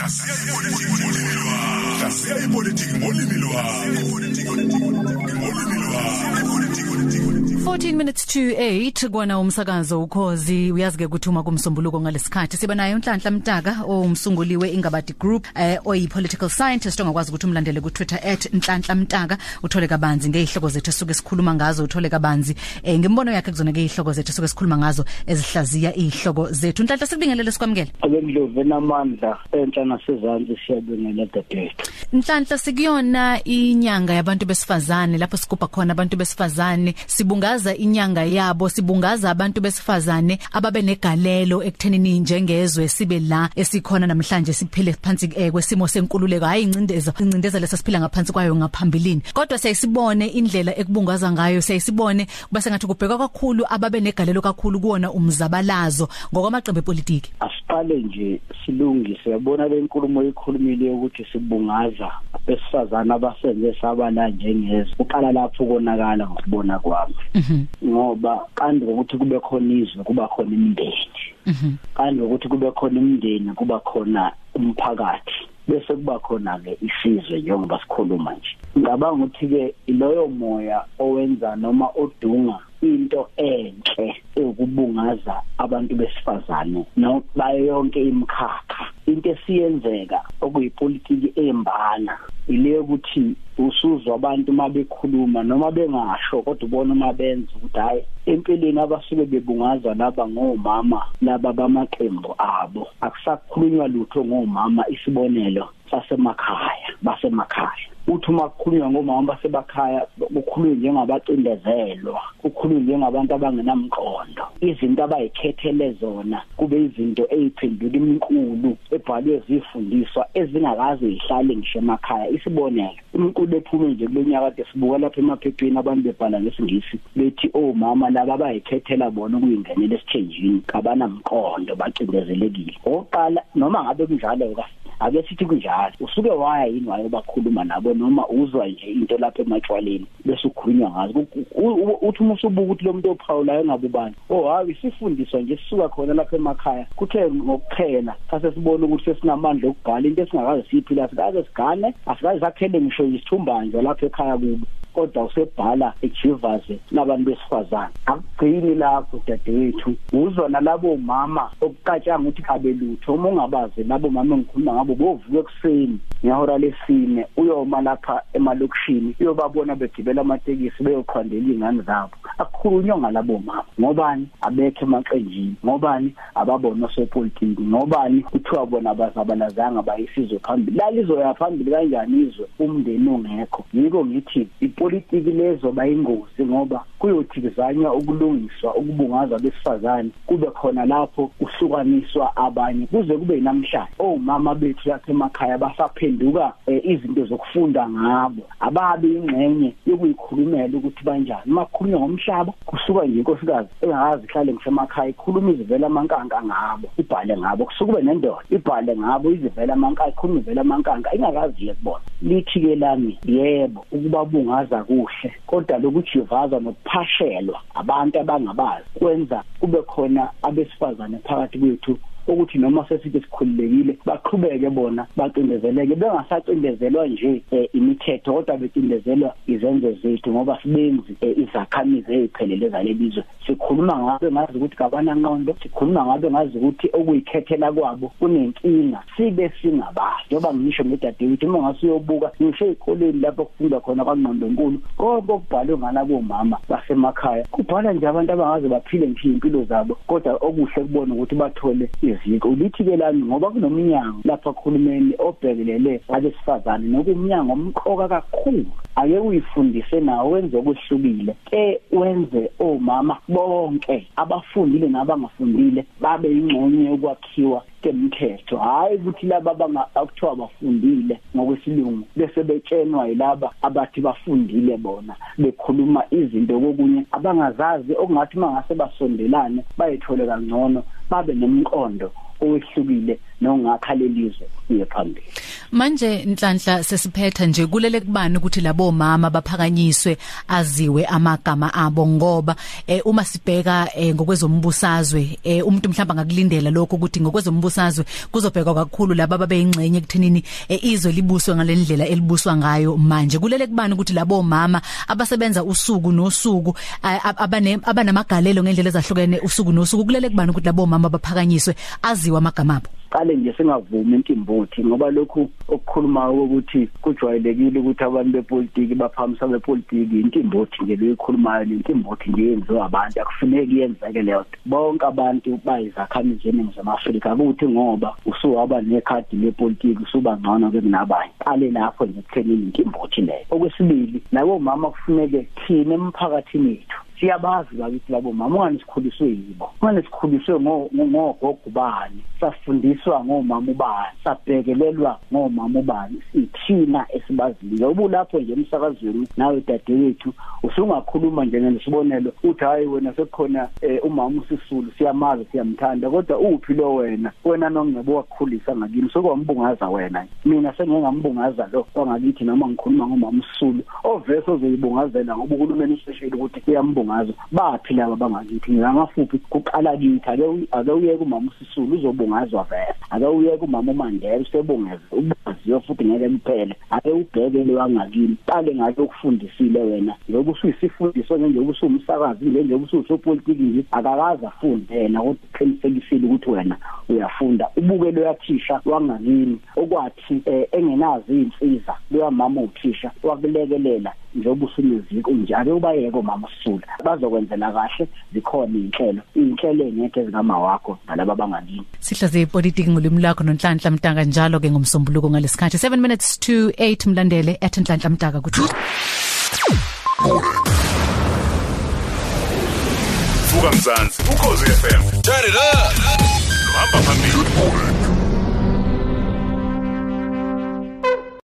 hlaziya ipolitiki ngolimi lwakho hlaziya ipolitiki ngolimi lwakho ngolimi lwakho 14 minutes to 8 kwana umsakazo ukhozi. Uyazi ke ukuthi uma kumsombuluko ngalesikhathi siba naye uNhlanhla Mtaka omsunguliwe ingabadi group eh oyi political scientist ongakwazi ukuthi umlandele ku Twitter @nhlanhla mtaka. Uthole kabanzi ngezihloko zethu esuke sikhuluma ngazo uthole kabanzi eh ngembono yakhe kuzona ke izihloko zethu esuke sikhuluma ngazo ezihlaziya izihloko zethu. Nhlanhla sikubingelele sikwamukele. Abendlovu enamandla enhla nasezantsi siyabingelela dadethu Nhlanhla sikuyona inyanga yabantu besifazane lapho sigubha khona abantu besifazane sibungaza inyanga yabo sibungaza abantu besifazane ababe negalelo ekuthenini njengezwe sibe la esikhona namhlanje siphile phansi eh, kwesimo senkululeko. Hayi incindeza incindeza lesasiphila ngaphansi kwayo ngaphambilini. Kodwa siyasibone indlela ekubungaza ngayo siyasibone kuba sengathi kubheka kakhulu ababe negalelo kakhulu kuona umzabalazo ngokwamaqembu epolitiki. Asiqale nje silungise yabona le nkulumo ekhulumile ukuthi sibungaza besifazana abasenze sabala njengezwe uqala lapho konakala ngokubona kwami. Mhm. Ngoba kanti ukuthi kube khona izwe kuba khona imindeni. Mhm. Kanti ukuthi kube khona imindeni kuba khona umphakathi. Bese kuba khona ke isizwe njengoba sikhuluma nje. Ngicabanga ukuthi ke iloyo moya owenza noma odunga into enhle ukubungaza abantu besifazane no bayo yonke imkhakha into esiyenzeka okuyipolitiki embala ile ukuthi usuzwa abantu mabekhuluma noma bengasho kodwa ubona uma benza ukuthi hayi empilweni abasuke bebungaza laba ngomama laba bamaqembu abo. Akusakhulunywa lutho ngomama isibonelo sasemakhaya. Basemakhaya uthi uma kukhulunywa ngomama basebakhaya kukhulunywa njengabacindezelwa kukhulunywa njengabantu abangenamqondo. Izinto abayikhethele zona kube izinto eziphendula iminkulu ebhalwe zifundiswa ezingakaze zihlale ngisho emakhaya. Isibonelo iminkulu ephume nje kulonyaka kade sibuka lapha emaphepheni abantu bebhala ngesingisi bethi omama laba abayikhethela bona ukuyingenela esithenjini kabanamqondo bacindezelekile. Oqala noma ngabe kunjalo ka ake sithi kunjalo usuke waya yini wayobakhuluma nabo noma uzwa nje into lapha ematshwaleni bese ukhulunywa ngazo? Uthi uma usubuka ukuthi lo muntu ophawulayo ngabe ubani? Oh hayi sifundiswa nje sisuka khona lapha emakhaya kuthe ngokuphela sase sibona ukuthi sesinamandla okubhala into esingakaze siyiphila sikaze sigane asikaze sakhele ngisho isithumbanjwa lapha ekhaya kubo. Kodwa usebhala ejivaze nabantu besifazane. Akugcini lapho dadewethu. Uzwa nalabo mama okuqatshanga ukuthi kabe lutho uma ungabazi labo mama engikhuluma ngabo bovuka ekuseni ngehora lesine uyoma lapha emalokishini uyobabona begibela amatekisi beyoqhandela izingane zabo. Akukhulunywa ngalabo mama ngobani abekhe emaqenjini? Ngobani ababona osopolitiki ngobani kuthiwa bona abazabalazanga bayisizwe phambili? Lalizoya phambili kanjani izwe? Umndeni ongekho. Yiko ngithi ipolitiki lezo bayingozi ngoba kuyothikizanywa ukulungiswa ukubungaza besifazane kube khona lapho kuhlukaniswa abanye. Kuze kube namhlanje. Omama bethu lapha emakhaya basaphenduka eh, izinto zokufunda ngabo. Ababe ingxenye yokuyikhulumela ukuthi banjani. Makukhulunywa ngomhlaba kusuka nje inkosikazi engakazi ihlale ngisemakhaya ikhuluma izivela amankanga ngabo ibhale ngabo. Kusuka kube nendoda ibhale ngabo izivela amankanga ikhuluma izivela amankanga. Ingakazi yekubona lithi ke lami yebo ukubabungaza kuhle kodwa lokujivaza nokuphashelwa abantu abangabazi kwenza kube khona abesifazane phakathi kwethu ukuthi noma sesithi sikhululekile baqhubeke bona bacindezeleke bengasacindezelwa nje eh, imithetho kodwa becindezelwa izenzo zethu ngoba sibenzi eh, izakhamizi eziphelele zalelizwe sikhuluma ngabe ngazi ukuthi kabana nqondo sikhuluma ngabe ngazi ukuthi okuyikhethela kwabo kunenkinga sibe singabazi. Njengoba ngisho ngedadewethu uma ngasiyobuka ngisho ezikoleni lapho kufundwa khona kwangqondo nkulu konke okubhalwe ngalabo mama basemakhaya kubhala nje abantu abangaze baphile nje impilo zabo kodwa okuhle kubona ukuthi bathole iziko lithi ke lami ngoba kunomnyango lapha kuhulumeni obhekelele abesifazane nokumnyango omqoka kakhulu ake uyifundise nawo wenze okuhlukile ke wenze omama bonke abafundile nabangafundile babe ingxenye yokwakhiwa kemthetho. Hayi ukuthi laba abangakuthiwa bafundile ngokwesilungu bese betshenwa yilaba abathi bafundile bona bekhuluma izinto kokunye abangazazi okungathi mangase basondelane bayithole kangcono. Babe nemqondo owehlukile nongakha lelizwe iye phambili. Manje nhlanhla sesiphetha nje kulele kubani ukuthi labo mama baphakanyiswe aziwe amagama abo ngoba eh, uma sibheka eh, ngokwezombusazwe eh, umuntu mhlawumbe ngakulindela lokho ukuthi ngokwezombusazwe kuzobhekwa kakhulu laba babeyingcenye ekuthenini eh, izwe libuswe ngalendlela elibuswa ngayo manje. Kulele kubani ukuthi labo mama abasebenza usuku nosuku abane abanamagalelo ngendlela ezahlukene usuku nosuku kulele kubani ukuthi labo mama baphakanyiswe aziwe amagama abo qale nje singavumi intimbothi ngoba lokhu okukhulumayo ukuthi kujwayelekile ukuthi abantu bepolitiki baphamisa bepolitiki intimbothi nje leyikhulumayo lentimbothi nje yenziwa abantu akufuneki yenzeke leyo bonke abantu bayizakhamizi eningizimu Afrika ukuthi ngoba usuwaba nekhadi lepolitiki usuba ngcono ke kunabanye. Qale lapho nje kuthenini intimbothi leyo. Okwesibili nabo mama kufuneke thina emphakathini wethu siyabazi bakithi labo mama ungani sikhuliswe yibo? Ungani sikhuliswe ngogogo bani? Safundiswa ngomama ubani? Sabhekelelwa ngomama ubani? Sithina esibaziyo ubulapho nje emsakazweni nawe dadewethu usungakhuluma nje ngesibonelo uthi hayi wena sekukhona eh, umama usisulu siyamazi siyamthanda. Kodwa uphi lo wena? Wena nongebo wakukhulisa ngakini sokwambungaza wena. Mina sengingambungaza lo wangakithi noma ngikhuluma ngomama usisulu ovese ozoyibungazela ngoba uhulumeni useshile ukuthi uyambunga ngazo baphi laba bangakithi ngamafuphi kuqala kithi ake ake uye kumama usisulu uzobungazwa vele ake uye kumama uMandela usebungeze ubaziyo futhi ngeke kuphele ake ubheke le wangakini qale ngake ukufundisile wena ngoba usuyisifundiswa nje usumsakazi nje ususopolitiki nje akakaza afunde yena ukuthi qinisekisile ukuthi wena uyafunda. Ubuke lo yathisha wangakini okwathi eh, engenazi insiza lo mama uthisha wakulekelela njengoba usuneziko nje ake ubayeke mama sisula bazokwenzela kahle zikhona inhlelo inhlelo engeke zikama wakho nalabo abangakini sihlaze ipolitiki ngolimi lakho nonhlanhla mtanga njalo ke ngomsombuluko ngalesikhathi 7 minutes to 8 mlandele ethi nhlanhla mtaka kuthi Vuka mzansi ukhozi FM turn it up. Hamba phambili.